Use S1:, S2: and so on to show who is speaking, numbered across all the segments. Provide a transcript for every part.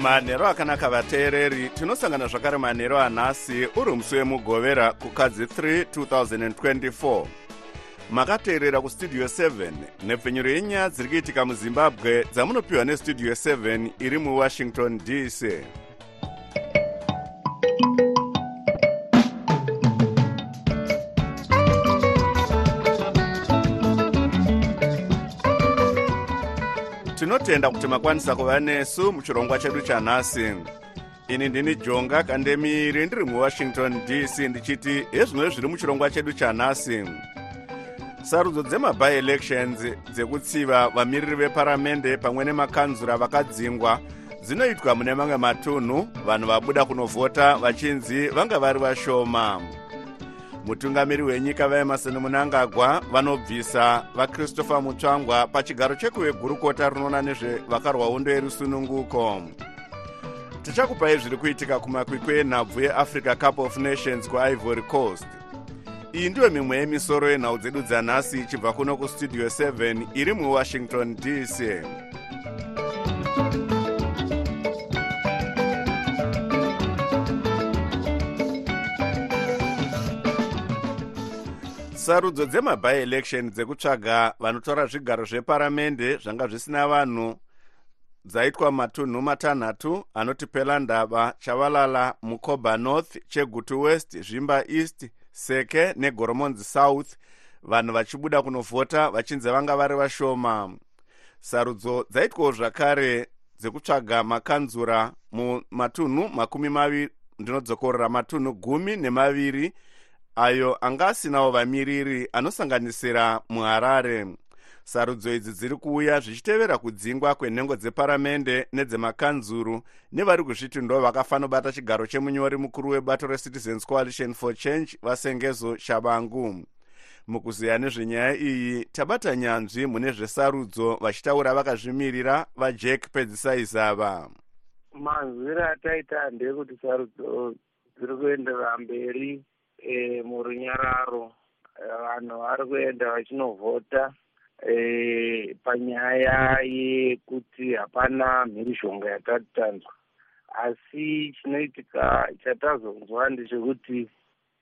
S1: manhero akanaka vateereri tinosangana zvakare manhero anhasi uri musi wemugovera kukadzi 3 2024 makateerera kustudio 7 nhepfenyuro yenyaya dziri kuitika muzimbabwe dzamunopiwa nestudio 7 iri muwashington dc tinotenda kuti makwanisa kuva nesu muchirongwa chedu chanhasi. Ini ndini jonga kandemiri ndiri muwashington dc ndichiti hezvino zviri muchirongwa chedu chanhasi. Sarudzo dzemabi-elections dzekutsiva vamiriri veparamende pamwe nemakanzura vakadzingwa dzinoitwa mune mamwe matunhu vanhu vabuda kunovhota vachinzi vanga vari vashoma mutungamiri wenyika vaemarson munangagwa vanobvisa vakristopher mutsvangwa pachigaro chekuve gurukota rinoona nezvevakarwa hondo yerusununguko. Tichakupai zviri kuitika kumakwikwi enhabvu yeafrica cup of nations kuivory coast. Iyi ndiyo mimwe yemisoro yenhau dzedu dzanhasi ichibva kuno kustudio 7 iri muwashington dc sarudzo dzemabi-election dzekutsvaga vanotora zvigaro zveparamende zvanga zvisina vanhu. Dzaitwa matunhu matanhatu anoti pelandava chavalala mukoba north chegutu west zvimba east seke negoromonzi south. Vanhu vachibuda kunovhota vachinzi vanga vari vashoma. Sarudzo dzaitwawo zvakare dzekutsvaga makanzura mumatunhu makumi maviri ndinodzokorora matunhu gumi nemaviri ayo anga asinawo vamiriri anosanganisira muharare. Sarudzo idzi dziri kuuya zvichitevera kudzingwa kwenhengo dzeparamende nedzemakanzuru nevari kuzviti ndo vakafanobata chigaro chemunyori mukuru webato recitizens coalition for change vasengezo shabangu. Mukuziya nezvenyaya iyi tabata nyanzvi mune zvesarudzo vachitaura vakazvimirira vajack pedzisaizava.
S2: Manzwiro ataita ndeyekuti sarudzo dziri kuenderera mberi e, murunyararo vanhu vari kuenda vachinovhota e, panyaya yekuti hapana mhirishonga yatati tanzwa asi chinoitika chatazonzwa ndechekuti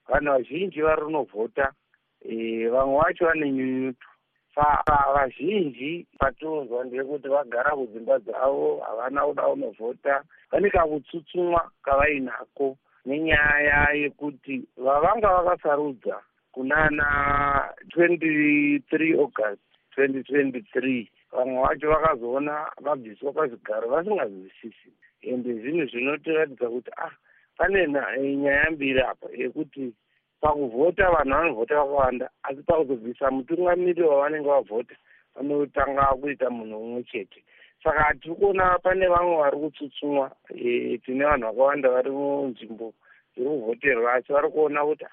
S2: vanhu vazhinji vari kunovhota e, vamwe vacho vane nyunyuto saka vazhinji patonzwa ndeyekuti vagara kudzimba dzavo havana kuda kunovhota. Vane kakutsutsumwa kavainako nenyaya yekuti vavanga vakasarudza kunana 23 august 2023 vamwe vacho vakazoona vabviswa pazvigaro vasinganzwisisi ende zvinhu zvinotiratidza kuti ah pane nyaya mbiri apa yekuti pakuvhota vanhu vanovhota vakawanda asi pakuzobvisa mutungamiri wavanenge vavhota vanotanga kuita munhu umwe chete saka hatiri kuona pane vamwe vari kutsutsumwa e, tine vanhu vakawanda vari munzvimbo dziri kuvhoterwa asi vari kuona kuti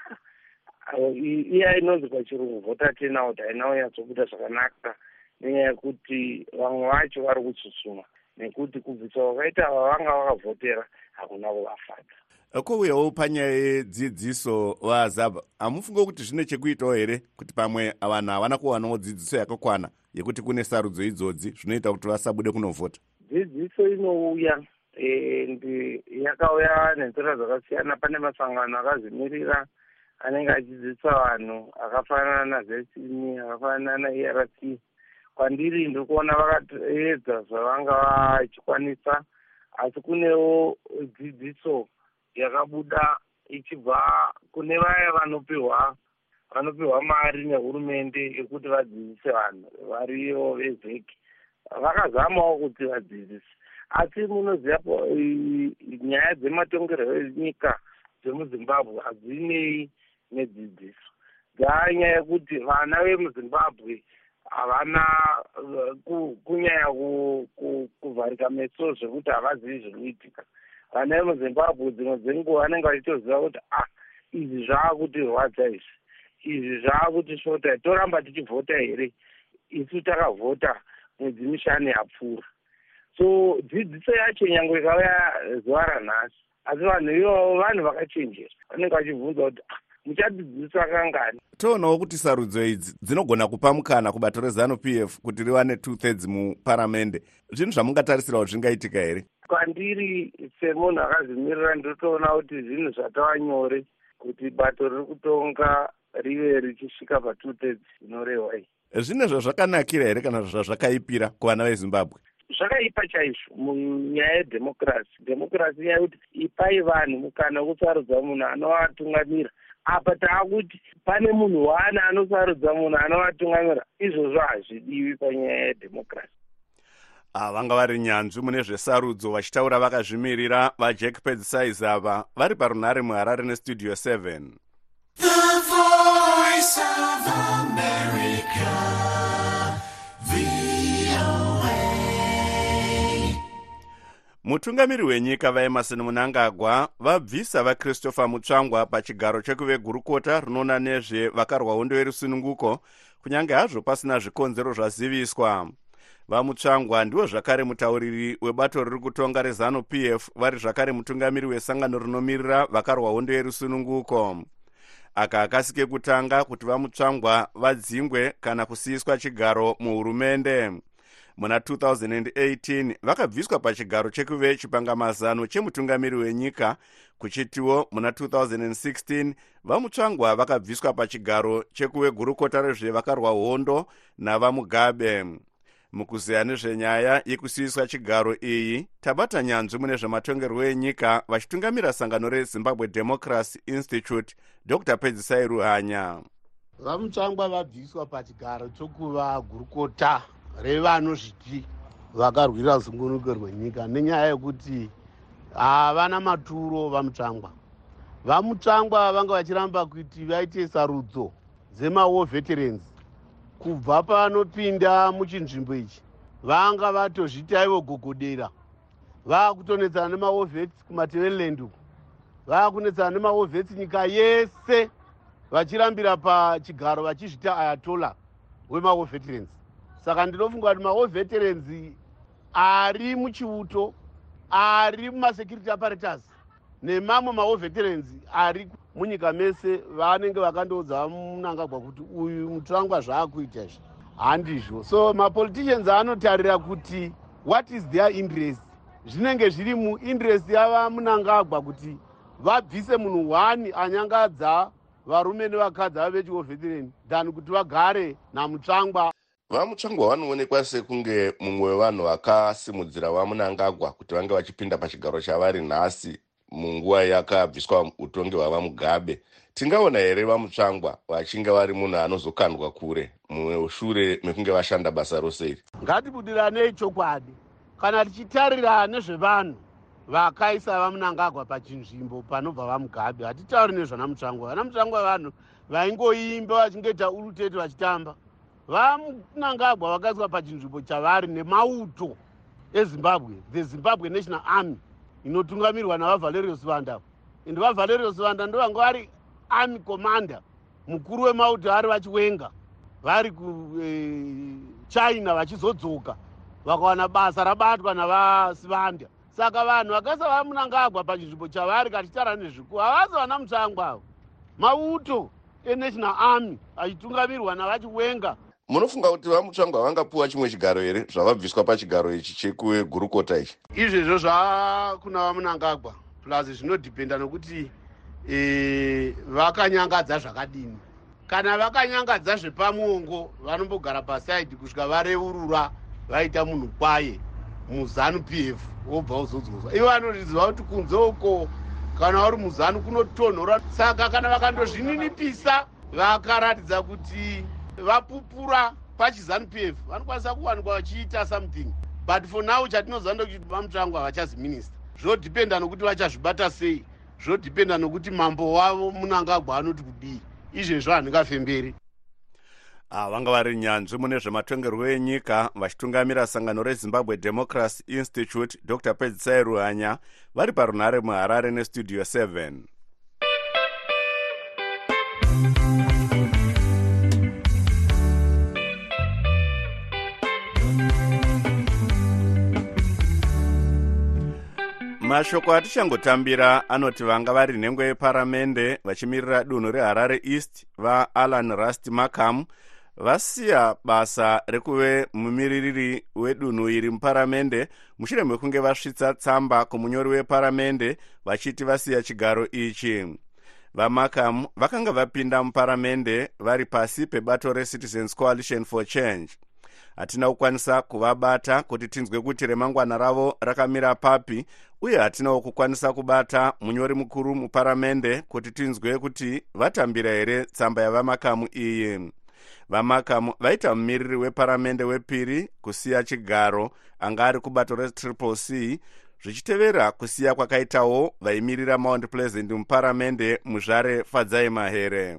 S2: iya inonzi pachirungu vhota tenaut haina kunyatsobuda zvakanaka nenyaya yekuti vamwe vacho vari kutsutsumwa nekuti kubvisa kwakaita vavanga vakavhotera hakuna kuvafadza
S1: kouyawo panyaya yedzidziso vazabva hamufunge kuti zvine chekuitawo here kuti pamwe vanhu havana kuwanawo dzidziso yakakwana yekuti kune sarudzo idzodzi zvinoita kuti vasabude kunovhota?
S2: Dzidziso inouya ndi yakauya nenzira dzakasiyana. Pane masangano akazvimirira anenge achidzidzisa vanhu akafanana nazesini akafanana naerc. Kwandiri ndiri kuona vakaedza zvavanga vachikwanisa asi kunewo dzidziso yakabuda ichibva kune vaya vanopiwa vanopiwa mari nehurumende yekuti vadzidzise vanhu variyo vezeki. Vakazamawo kuti vadzidzise. Asi munoziva nyaya dzematongerwo enyika dzemuzimbabwe hadzinei nedzidziso. Dzaanyaya yekuti vana vemuzimbabwe havana kunyanya kuvharika meso zvekuti havazivi zviri kuitika vana vemuzimbabwe dzimwe dzenguva vanenge vachitoziva kuti ah izvi zvaakutirwadza izvi. Izvi zvaakutisvota toramba tichivhota here? Isu takavhota mwedzi mishanu yapfuura. So dzidziso yacho nyange ikauya zuva ranhasi asi vanhu ivavo vanhu vakachenjera. Vanenge vachibvunza kuti ah, muchadzidzisa kangani?
S1: Toonawo kuti sarudzo idzi dzinogona kupa mukana kubato rezanup f kuti riwane two thirds muparamende. Zvinhu zvamungatarisirawo zvingaitika here?
S2: Kwandiri semunhu akazvimirira ndotoona kuti zvinhu zvatava nyore kuti bato riri kutonga rive richisvika patwo thirds zvinorehwa iyi.
S1: Zvine zvazvakanakira here kana zvazvakaipira kuvana vezimbabwe?
S2: Zvakaipa chaizvo munyaya yedhemokirasi. Dhemokirasi nyaya yekuti ipai vanhu mukana wekusarudza munhu anovatungamira apa taakuti pane munhu wane anosarudza munhu anovatungamira izvozvo hazvidiwi panyaya yedhemokirasi.
S1: Ah, vanga vari nyanzvi mune zvesarudzo vachitaura vakazvimirira vajack pedzisais ava vari parunhare muharare nestudio 7 The voice of America. Mutungamiri wenyika vaemarson munangagwa vabvisa vakristopher mutsvangwa pachigaro chekuvegurukota rinoona nezvevakarwa hondo yerusununguko kunyange hazvo pasina zvikonzero zvaziviswa. Vamutsvangwa ndiwo zvakare mutauriri webato riri kutonga rezanup f vari zvakare mutungamiri wesangano riноmirira vakarwa hondo yerusununguko aka akasike kutanga kuti vamutsvangwa vadzingwe kana kusiyiswa chigaro muhurumende muna 2018 vakabviswa pachigaro chekuve chipangamazano chemutungamiri wenyika kuchitiwo muna 2016 vamutsvangwa vakabviswa pachigaro chekuve gurukota rezvevakarwa hondo navamugabe. Mukuziya nezvenyaya yekusiyiswa chigaro iyi tabata nyanzvi mune zvematongerwo enyika vachitungamira sangano rezimbabwe democracy institute dr pedzisai ruhanya.
S3: Vamutsvangwa vabviswa pachigaro chokuva gurukota revanozviti vakarwira zungunuko rwenyika nenyaya yekuti havana maturo vamutsvangwa vamutsvangwa vanga vachiramba kuti vaite sarudzo dzemawar veterans kubva panopinda muchinzvimbo ichi. Vanga vatozviti aivo gogodera. Vaakutonetsana nemawar vets kumatevereland uku vaakunetsana nemawar vets nyika yese vachirambira pachigaro vachizvita ayatola wemawar veterans saka ndinofunga kuti mawo veterans ari muchiuto ari mumasecurity apparatus nemamwe mawo veterans ari munyika mese vanenge vakandoudza munangagwa kuti uyu mutirangwa zvaakuita izvi. Handizvo. So mapoliticians anotarira kuti what is their interest? Zvinenge zviri muinterest yavamunangagwa kuti vabvise munhu one anyangadza varume nevakadzi vave vechiwoveteran than kuti vagare namutsvangwa
S4: vamutsvangwa vanoonekwa sekunge mumwe wevanhu vakasimudzira vamunangagwa kuti vange vachipinda pachigaro chavari nhasi munguva yakabviswa utongi hwavamugabe tingaona here vamutsvangwa vachinge vari munhu anozokandwa kure mushure mekunge vashanda basa rose iri?
S3: Ngatibudiranei chokwadi kana tichitarira nezvevanhu vakaisa vamunangagwa pachinzvimbo panobva vamugabe hatitauri nezvana mutsvangwa. Vana mutsvangwa vanhu vaingoimba vachingoita urutete vachitamba vamunangagwa vakaiswa pachinzvimbo chavari nemauto ezimbabwe the zimbabwe national army inotungamirwa navavalerius vanda. And vavalerius vanda ndo vanga vari army commander mukuru wemauto ari vachiwenga. Vari kuchina eh, vachizodzoka vakawana basa rabatwa navasivanda. Saka vanhu vakaisa vamunangagwa pachinzvimbo chavari kachitara nezviku havasi vana mutsvangwa avo. Mauto enational army achitungamirwa navachiwenga
S4: munofunga kuti vamutsvangwa vangapiwa chimwe chigaro here zvavabviswa pachigaro ichi chekugurukota ichi?
S3: Izvezvo zvakuna vamunangagwa plus zvinodhipenda nokuti e, vakanyangadza zvakadini. Kana vakanyangadza zvepamuongo vanombogara pasaidi kusvika vareurura vaita munhu kwaye muzanu p f wobva uzodzoswa ivo vanoriziva kuti kunze uko kana vari muzanu kunotonhora. Saka kana vakandozvininipisa vakaratidza kuti vapupura pachizanup f vanokwanisa kuwanikwa vachiita something. But for now chatinoziva ndokuti vamutsvangu havachazi minista zvodhipenda nokuti vachazvibata sei? Zvodhipenda nokuti mambo wavo munangagwa anoti kudii? Izvezvo handingafemberi.
S1: Ah, vanga vari nyanzvi mune zvematongerwo enyika vachitungamira sangano rezimbabwe democracy institute dr. Pedzisai ruhanya vari parunhare muharare nestudio 7 mashoko atichangotambira anoti vanga vari nhengo yeparamende vachimirira dunhu reharare east vaalan rust markham vasiya basa rekuve mumiririri wedunhu iri muparamende. Mushure mekunge vasvitsa tsamba kumunyori weparamende vachiti vasiya chigaro ichi. Vamarkham vakanga vapinda muparamende vari pasi pebato recitizens coalition for change hatina kukwanisa kuvabata kuti tinzwe kuti remangwana ravo rakamira papi uye hatinawo kukwanisa kubata munyori mukuru muparamende kuti tinzwe kuti vatambira here tsamba yavamakamu iyi vamakamu vaita mumiriri weparamende wepiri kusiya chigaro anga ari kubato retriple c zvichitevera kusiya kwakaitawo vaimirira mount pleasant muparamende muzvare fadzai mahere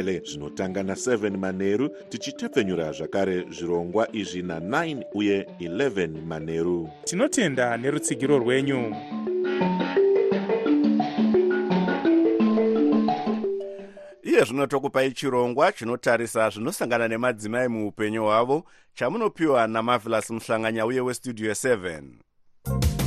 S5: nendebele zvinotanga na7 manheru tichitepfenyura zvakare zvirongwa izvi na9 uye 11 manheru
S6: tinotenda nerutsigiro rwenyu.
S1: Iye zvino tokupai chirongwa chinotarisa zvinosangana nemadzimai muupenyu hwavo chamunopiwa namavelas muhlanganya uye westudio 7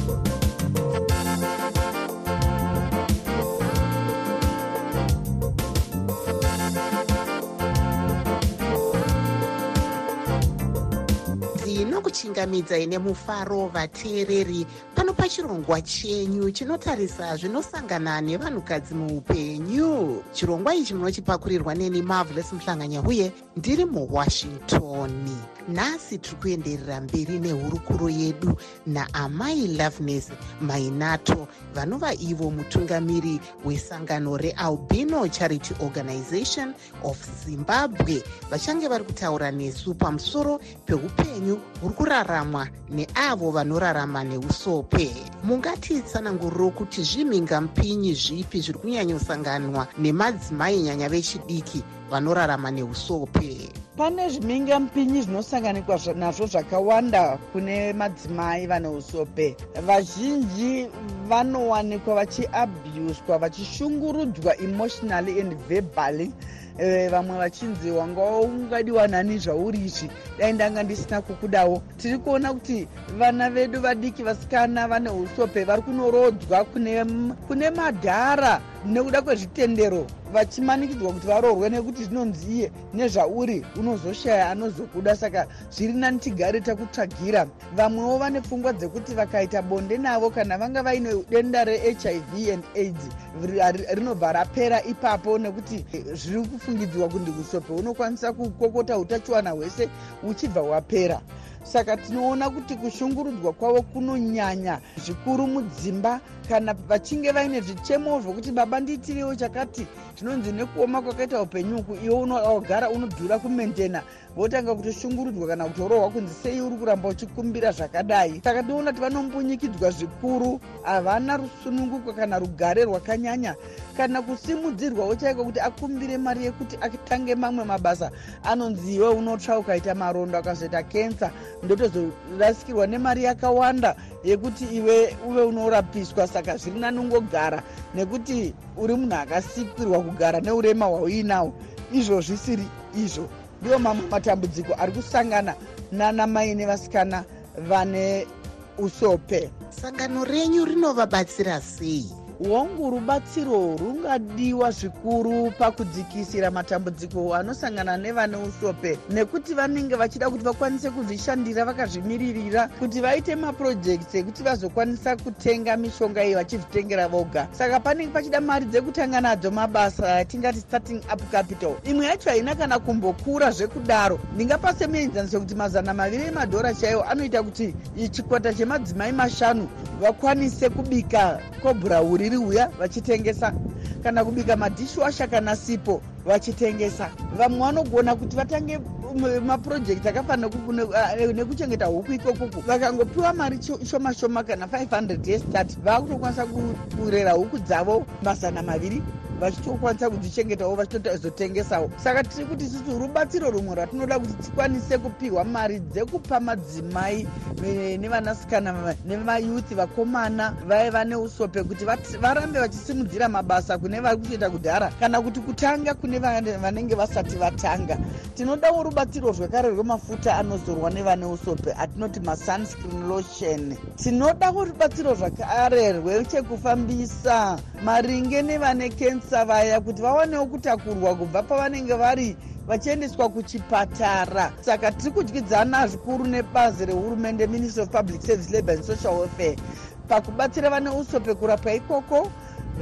S7: ndinokuchingamidzai nemufaro vateereri. Pano pachirongwa chenyu chinotarisa zvinosangana nevanhukadzi muupenyu. Chirongwa ichi munochipakurirwa neni marvelous muhlanganya uye ndiri muwashingtoni nhasi tiri kuenderera mberi nehurukuro yedu naamai loveness mainato vanova ivo mutungamiri wesangano realbino charity organization of zimbabwe. Vachange vari kutaura nesu pamusoro peupenyu huri kuraramwa neavo vanorarama neusope. Mungatitsananguriro kuti zvimhingamupinyi zvipi zviri kunyanyosanganwa nemadzimai nyanya vechidiki vanorarama neusope?
S8: Pane zvimhingamupinyi zvinosanganikwa nazvo zvakawanda kune madzimai vane usope. Vazhinji vanowanikwa vachiabhuswa vachishungurudzwa emotionally and verbally vamwe vachinzi wanga ungadiwa nani zvauri izvi dai ndanga ndisina kukudawo. Tiri kuona kuti vana vedu vadiki vasikana vane usope vari kunorodzwa kune, kune madhara nekuda kwezvitendero. Vachimanikidzwa kuti varoorwe nekuti zvinonzi iye nezvauri unozoshaya anozokuda saka zviri nani tigare takutsvagira. Vamwewo vane pfungwa dzekuti vakaita bonde navo kana vanga vaine denda rehiv and aids rinobva rapera ipapo nekuti zviri kufungidziwa kuti usope unokwanisa kukokota utachiwana hwese uchibva hwapera saka tinoona kuti kushungurudzwa kwavo kunonyanya zvikuru mudzimba kana vachinge vaine zvichemo zvokuti baba ndiitiriwo chakati zvinonzi nekuoma kwakaita upenyuku iwe unogara unodhura kumentena votanga kutoshungurudzwa kana kutorohwa kunzi sei uri kuramba uchikumbira zvakadai. Saka tinoona kuti vanombunyikidzwa zvikuru havana rusununguko kana rugare rwakanyanya. Kana kusimudzirwawo chaiko kuti akumbire mari yekuti atange mamwe mabasa anonzi iwe unotsva ukaita marondo akazoita kensa ndotozorasikirwa nemari yakawanda yekuti iwe uve unorapiswa. Saka zviri nanongogara nekuti uri munhu akasikirwa kugara neurema hwauinawo. Izvo zvisiri izvo ndiwo mamwe matambudziko ari kusangana nanamai nevasikana vane usope.
S7: Sangano renyu rinovabatsira sei
S8: hwangu rubatsiro rungadiwa zvikuru pakudzikisira matambudziko anosangana nevane usope. Nekuti vanenge vachida kuti vakwanise kuzvishandira vakazvimiririra kuti vaite mapurojekti ekuti vazokwanisa kutenga mishonga iyi vachizvitengera voga. Saka panenge pachida mari dzekutanga nadzo mabasa atingati starting up capital. Imwe yacho haina kana kumbokura zvekudaro. Ndingapa semuenzaniso kuti mazana maviri emadhora chaiwo anoita kuti chikwata chemadzimai mashanu vakwanise kubika kobhurauri riri uya vachitengesa. Kana kubika madhishwasha kana sipo vachitengesa. Vamwe vanogona kuti vatange mapurojekti akafanira nekuchengeta huku ikokuku vakangopiwa mari shoma shoma kana 500 yestart vakutokwanisa kurera huku dzavo mazana maviri vachitokwanisa kudzichengetawo vachitozotengesawo. Saka tiri kuti isusu rubatsiro rumwe ratinoda kuti tikwanise kupiwa mari dzekupa madzimai nevanasikana nemayuthi vakomana vaiva neusope kuti varambe vachisimudzira mabasa kune vari kutoita kudhara kana kuti kutanga kune vanenge vasati vatanga. Tinodawo rubatsiro zvekare rwemafuta anozorwa nevane usope atinoti masunscreen lotion. Tinodawo rubatsiro zvakare rwechekufambisa maringe nevane kensa vaya kuti vawanewo kutakurwa kubva pavanenge vari vachiendeswa kuchipatara. Saka tiri kudyidzana zvikuru nebazi rehurumende ministry of public service labour and social welfare pakubatsira vane usope kurapwa ikoko.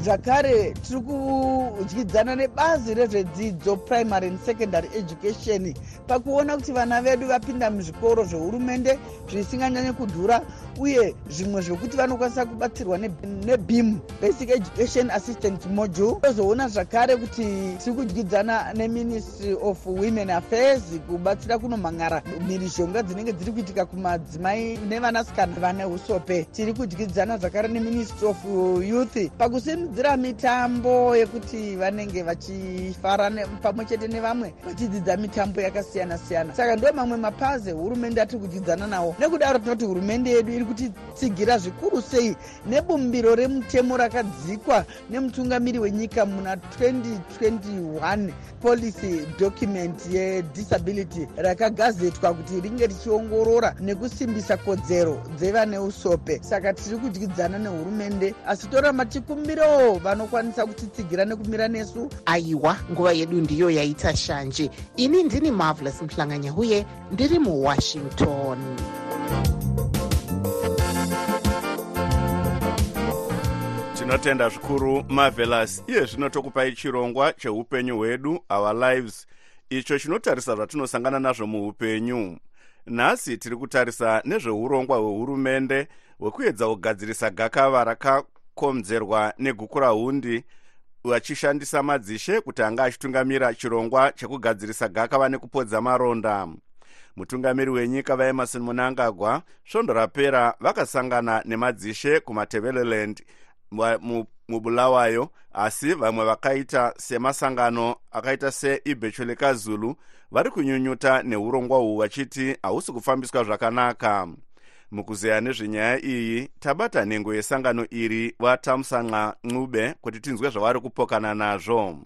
S8: Zvakare tiri kudyidzana nebazi rezvedzidzo primary and secondary education pakuona kuti vana vedu vapinda muzvikoro zvehurumende zvisinganyanye kudhura uye zvimwe zvokuti vanokwanisa kubatsirwa nebim basic education assistant module. Tozoona zvakare kuti tiri kudyidzana neministry of women affairs kubatsira kunomhangara mhirizhonga dzinenge dziri kuitika kumadzimai nevanasikana vane usope. Tiri kudyidzana zvakare neministry of youth pakusimudzira mitambo yekuti vanenge vachifara pamwe chete nevamwe vachidzidza mitambo yakasiyana siyana saka ndo mamwe mapazi hurumende atiri kudyidzana nawo. Nekudaro tinoti hurumende yedu iri kutitsigira zvikuru sei nebumbiro remutemo rakadzikwa nemutungamiri wenyika muna 2021 policy document yedisability rakagazetwa kuti ringe richiongorora nekusimbisa kodzero dzevane usope. Saka tiri kudyidzana nehurumende asi toramba tikumbiro vanokwanisa kutitsigira nekumira nesu.
S7: Aiwa nguva yedu ndiyo yaita shanje. Ini ndini marvelous muhlanganya uye ndiri muwashington
S1: tinotenda zvikuru marvelous. Iye zvino tokupai chirongwa cheupenyu hwedu our lives. Icho chinotarisa zvatinosangana nazvo muupenyu. Nhasi tiri kutarisa nezveurongwa hwehurumende hwekuedza kugadzirisa gakava rakakomzerwa negukurahundi vachishandisa madzishe kuti anga achitungamira chirongwa chekugadzirisa gakava nekupodza maronda. Mutungamiri wenyika vaemarson munangagwa svondo rapera vakasangana nemadzishe kumateveleland mubulawayo asi vamwe vakaita semasangano akaita seibechuleka zulu vari kunyunyuta neurongwa uhu vachiti hausi kufambiswa zvakanaka. Mukuzeya nezvenyaya iyi tabata nhengo yesangano iri vatamsanqa ncube kuti tinzwe zvavari kupokana nazvo.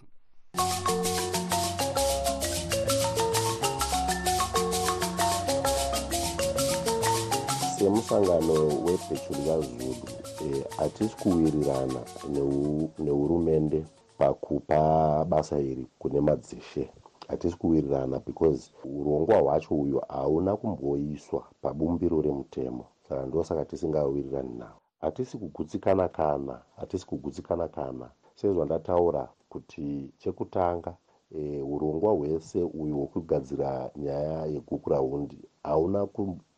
S9: Semusangano webhechulika zulu eh, hatisi kuwirirana nehurumende pakupa basa iri kune madzishe hatisi kuwirirana because urongwa hwacho uyu hauna kumboiswa pabumbiro remutemo. Saka ndosaka tisingawirirani nawo hatisi kugutsikana kana hatisi kugutsikana kana sezvandataura kuti chekutanga e, urongwa hwese uyu hwekugadzira nyaya yegukurahundi hauna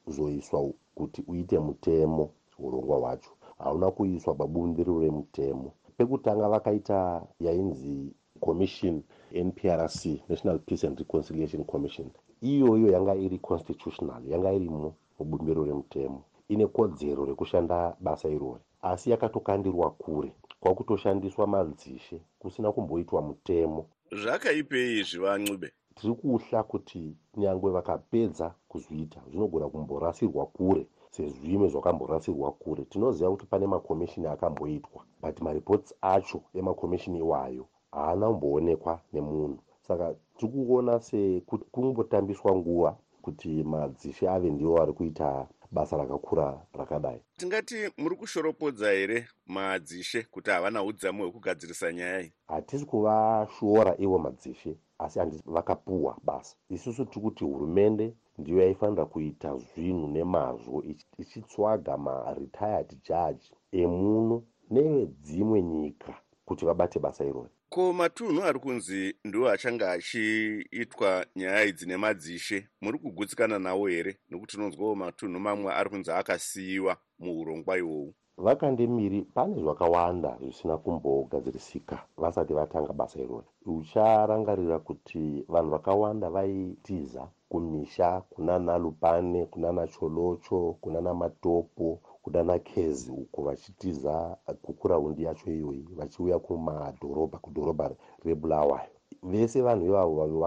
S9: kuzoiswa kuti uite mutemo urongwa hwacho hauna kuiswa pabumbiro remutemo. Pekutanga vakaita yainzi commission nprc national peace and reconciliation commission. Iyoyo yanga iri constitutional yanga irimo mubumbiro remutemo. Ine kodzero rekushanda basa irori asi yakatokandirwa kure kwakutoshandiswa madzishe kusina kumboitwa mutemo.
S1: Zvakaipei zvivancube
S9: tiri kuhla kuti nyangwe vakapedza kuzviita zvinogona kumborasirwa kure sezvimwe zvakamborasirwa kure. Tinoziva kuti pane makomishini akamboitwa but maripots acho emakomishini iwayo haana kumboonekwa nemunhu. Saka tiri kuona sekungotambiswa nguva kuti madzishe ave ndivo ari kuita basa rakakura rakadai.
S1: Tingati muri kushoropodza here madzishe kuti havana udzamu hwekugadzirisa nyaya iyi?
S9: Hatisi kuvashora ivo madzishe asi handisi vakapuhwa basa. Isusu tiri kuti hurumende ndiyo yaifanira kuita zvinhu nemazvo ichitsvaga maretired judge emuno nevedzimwe nyika kuti vabate basa irori
S1: ko matunhu ari kunzi ndiwo achange achiitwa nyaya idzi nemadzishe muri kugutsikana nawo here? Nekuti tinonzwawo matunhu mamwe ari kunzi akasiyiwa muurongwa ihwohwu
S9: vakandemiri pane zvakawanda zvisina kumbogadzirisika vasati vatanga basa irori ucharangarira kuti vanhu vakawanda vaitiza kumisha kunana lupane kunana cholocho kunana matopo kunana kezi uko vachitiza kukuraundi yacho iyoyi vachiuya kumadhorobha kudhorobha rebulawayo. Vese vanhu ivavo vavo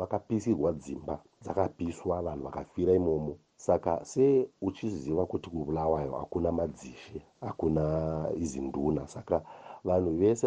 S9: vakapisirwa dzimba dzakapiswa vanhu vakafira imomo saka se uchiziva kuti kubulawayo hakuna madzishe hakuna izi nduna saka vanhu vese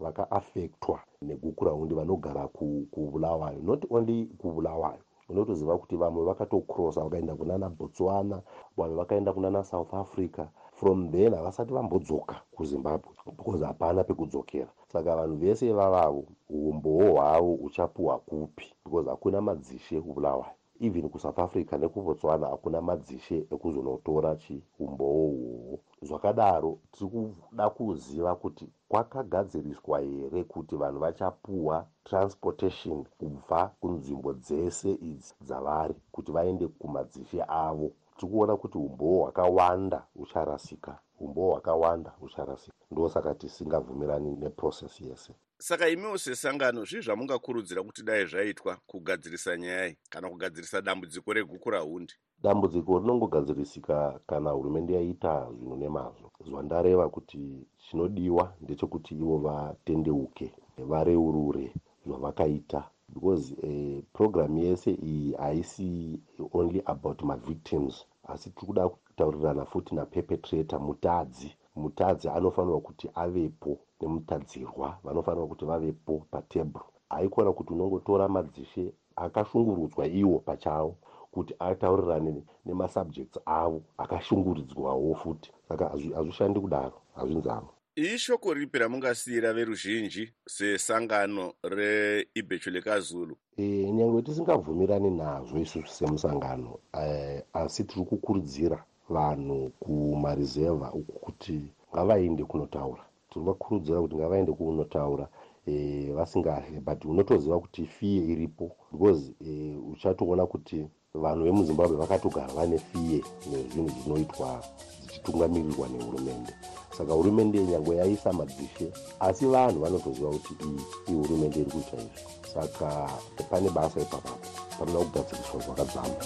S9: vakaafektwa vaka nekukuraundi vanogara kubulawayo not only kubulawayo. Unotoziva kuti vamwe vakatocrossa vakaenda kunana botswana vamwe vakaenda kunana south africa. From then havasati vambodzoka kuzimbabwe because hapana pekudzokera. Saka vanhu vese vavavo umbowo hwavo uchapiwa kupi because hakuna madzishe kubulawayo even kusouth africa nekubotswana hakuna madzishe ekuzonotora chiumbowo uhwohwo. Zvakadaro tiri kuda kuziva kuti kwakagadziriswa here kuti vanhu vachapuwa transportation kubva kunzvimbo dzese idzi dzavari kuti vaende kumadzishe avo? Tiri kuona kuti umbowo hwakawanda ucharasika umbowo hwakawanda ucharasika ndosaka tisingabvumirani neprocess yese.
S1: Saka imiwo sesangano zvii zvamungakurudzira kuti dai zvaitwa kugadzirisa nyaya kana kugadzirisa dambudziko regukurahundi
S9: dambudziko rinongogadzirisika kana hurumende yaita zvinhu nemazvo. Zvandareva kuti chinodiwa ndechekuti ivo vatendeuke vareurure zvavakaita because uh, program yese iyi haisi only about mavictims asi tiri kuda kutaurirana futi naperpetrator mutadzi. Mutadzi anofanirwa kuti avepo nemutadzirwa vanofanirwa kuti vavepo patebhuru haikona kuti unongotora madzishe akashungurudzwa iwo pachavo kuti ataurirane nemasubjects avo akashunguridzwawo futi. Saka hazvishandi kudaro hazvinzavo
S1: ishoko ripi ramungasiyira veruzhinji sesangano reibhecho lekazulu
S9: e, nyange tisingabvumirani nazvo isusu semusangano e, asi tiri kukurudzira vanhu kumarizevha uku kuti ngavaende kunotaura. Tiri vakurudzira kuti ngavaende kunotaura e, vasingahe but unotoziva kuti fiye iripo because e, uchatoona kuti vanhu vemuzimbabwe vakatogara vane fiye nezvinhu zvinoitwa dzichitungamirirwa nehurumende saka hurumende nyange yaisa madzishe asi vanhu vanotoziva kuti iyi ihurumende iri kuita izvi. Saka pane basa ipapapo panoda kugadziriswa zvakadzama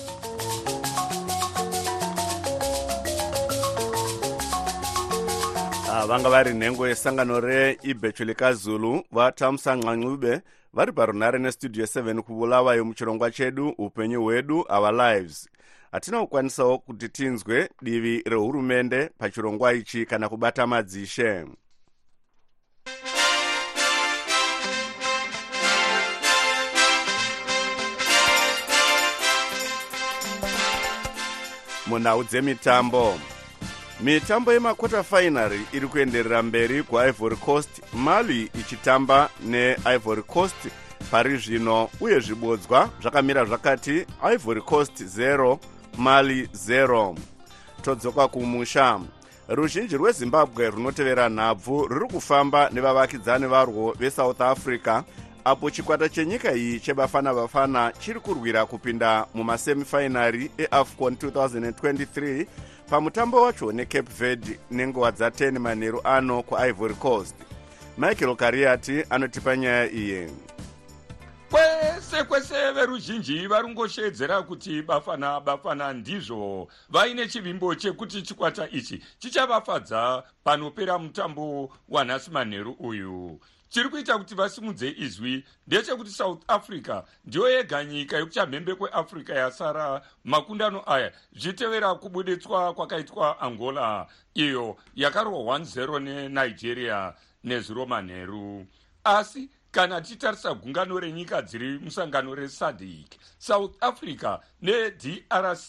S1: ah, vanga vari nhengo yesangano reibhecho lekazulu vatamusa ncube vari parunhare nestudio 7 kuvulawayo muchirongwa chedu upenyu hwedu our lives hatina kukwanisawo kuti tinzwe divi rehurumende pachirongwa ichi kana kubata madzishe. Munhau dzemitambo. Mitambo yemakota fainary iri kuenderera mberi kuivory coast mali ichitamba neivory coast pari zvino uye zvibodzwa zvakamira zvakati ivory coast 0 mali 0 todzoka kumusha. Ruzhinji rwezimbabwe runotevera nhabvu ruri kufamba nevavakidzani varwo vesouth africa apo chikwata chenyika iyi chebafana bafana chiri kurwira kupinda mumasemifinary eafcon 2023 pamutambo wacho necape verde nenguva dza10 manheru ano kuivory coast. Michael kariati anotipa nyaya iyi
S10: kwese kwese veruzhinji vari ngoshedzera kuti bafana bafana ndizvo. Vaine chivimbo chekuti chikwata ichi chichavafadza panopera mutambo wanhasi manheru uyu. Chiri kuita kuti vasimudze izwi ndechekuti south africa ndiyo yega nyika yekuchamhembe kweafrica yasara. Makundano aya zvichitevera kubuditswa kwakaitwa angola iyo yakarwa 10 nenigeria nezuro manheru. Asi kana tichitarisa gungano renyika dziri musangano resadc south africa nedrc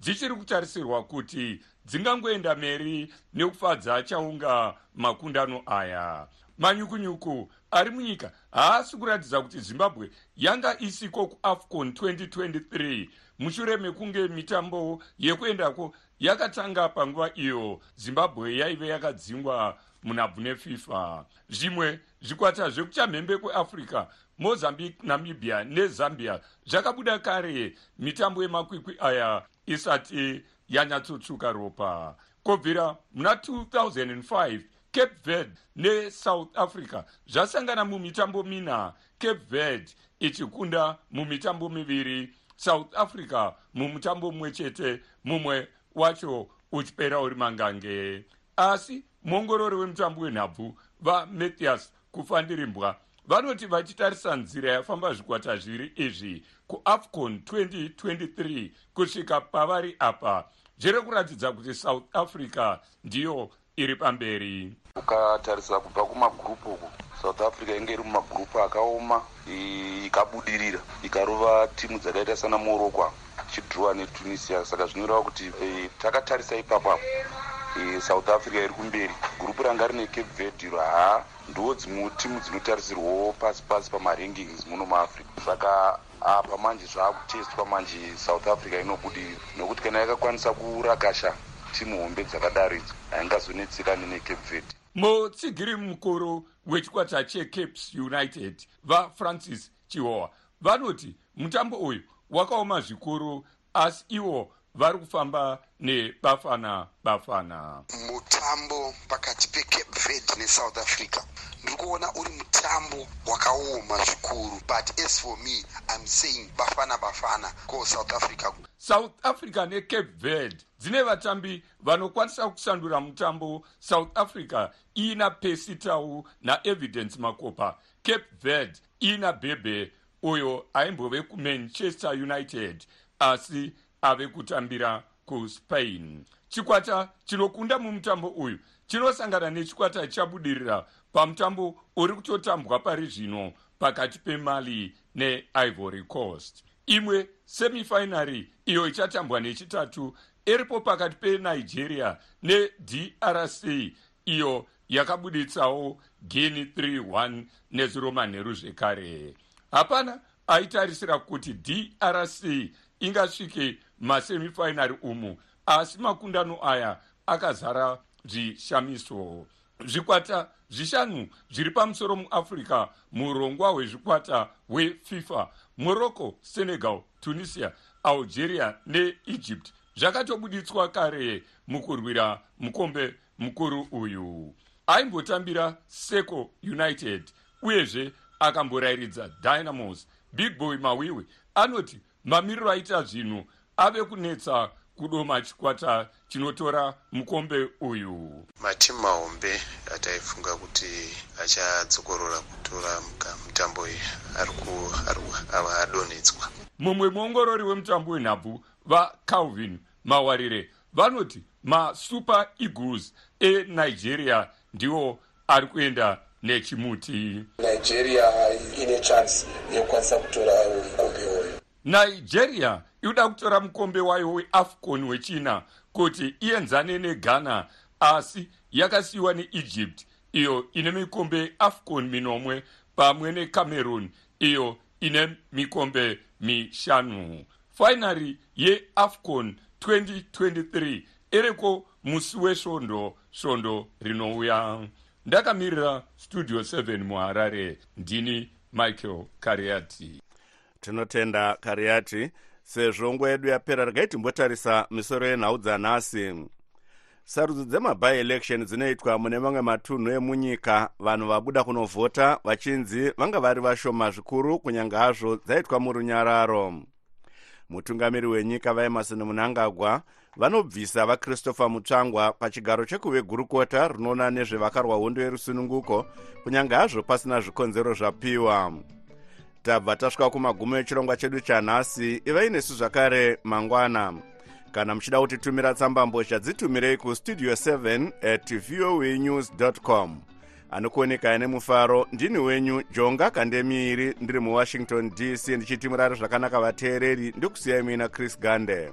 S10: dzichiri kutarisirwa kuti dzingangoenda mberi nekufadza chaunga makundano aya. Manyukunyuku ari munyika haasi kuratidza kuti zimbabwe yanga isiko kuafcon 2023 mushure mekunge mitambo yekuendako yakatanga panguva iyo zimbabwe yaive yakadzingwa munhabvu nefifa zvimwe zvikwata zvekuchamhembe kweafrica mozambique namibia nezambia zvakabuda kare. Mitambo yemakwikwi aya isati yanyatsotsvuka ropa. Kubvira muna 2005 cape verde nesouth africa zvasangana mumitambo mina. Cape verde ichikunda mumitambo miviri south africa mumutambo mumwe chete mumwe wacho uchipera uri mangange. Asi muongorori wemutambo wenhabvu vamathias kufandirimbwa vanoti vachitarisa nzira yafamba zvikwata zviri izvi kuafcon 2023 kusvika pavari apa. Zviri kuratidza kuti south africa ndiyo iri pamberi.
S11: Ukatarisa kubva kumagurupu uku. South africa inge iri mumagurupu akaoma ikabudirira ikarova timu dzakaita sana morocco chidrowa netunisia. Saka zvinoreva kuti e, takatarisa ipapo apo. E, south africa iri kumberi. Gurupu ranga rine cape verde iro haa ndo dzimwe timu dzinotarisirwawo pasi pasi pamarankings muno muafrica saka apa manje zvaakutestwa manje south africa inobudirira nokuti kana yakakwanisa kurakasha timu hombe dzakadaro idzo haingazonetsekani necape verde.
S10: Mutsigiri mukuru wechikwata checaps united vafrancis chihowa vanoti mutambo uyu wakaoma zvikuru asi ivo vari kufamba nebafana bafana
S12: mutambo pakati pecape verde nesouth africa ndiri kuona uri mutambo wakaoma zvikuru but as for me im saying bafana bafana ko south africa.
S10: South africa necape verde dzine vatambi vanokwanisa kusandura mutambo south africa iina pesitau naevidence makopa. Cape verde iina bhebhe uyo aimbove kumanchester united asi ave kutambira kuspain. Chikwata chinokunda mumutambo uyu chinosangana nechikwata chabudirira pamutambo uri kutotambwa pari zvino pakati pemali neivory coast. Imwe semifinary iyo ichatambwa nechitatu iripo pakati penigeria nedrc iyo yakabuditsawo geni 31 neziro manheru zvekare hapana aitarisira kuti drc ingasvike masemifinary umu asi makundano aya akazara zvishamiso zvikwata zvishanu zviri pamusoro muafrica murongwa hwezvikwata hwefifa morocco senegal tunisia algeria neegypt. Zvakatobuditswa kare mukurwira mukombe mukuru uyu. Aimbotambira seco united uyezve akamborayiridza dynamos. Big boy mawiwi anoti mamiriro aita zvinhu ave kunetsa kudoma chikwata chinotora mukombe uyu.
S13: Matimu mahombe ataifunga kuti achadzokorora kutora mutambo iyi ava adonhetswa
S10: mumwe muongorori wemutambo wenhabvu vacalvin mawarire vanoti masuper eagles enigeria ndiwo ari kuenda nechimuti.
S14: Nigeria ine chance yekukwanisa kutora
S10: nigeria inoda kutora mukombe wayo weafcon wechina kuti ienzane neghana asi yakasiyiwa neegypt iyo ine mikombe afcon minomwe pamwe necameroon iyo ine mikombe mishanu. Fainari yeafcon 2023 iriko musi wesvondo svondo rinouya. Ndakamirira studio 7 muharare. Ndini michael kariati
S1: tinotenda kariati sezvo nguva yedu yapera regai timbotarisa misoro yenhau dzanhasi sarudzo dzemabi-election dzinoitwa mune mamwe matunhu emunyika vanhu vabuda kunovhota vachinzi vanga vari vashoma zvikuru kunyange hazvo dzaitwa murunyararo. Mutungamiri wenyika vaemarson munangagwa vanobvisa vakristopher mutsvangwa pachigaro chekuve gurukota rinoona nezvevakarwa hondo yerusununguko kunyange hazvo pasina zvikonzero zvapiwa tabva tasvika kumagumo echirongwa chedu chanhasi ivai nesu zvakare mangwana. Kana muchida kutitumira tsambambozha dzitumirei kustudio 7 at voa news com. Anokuoneka ane mufaro ndini wenyu jonga kandemiiri ndiri muwashington dc ndichiti murari zvakanaka vateereri ndokusiyai muina chris gande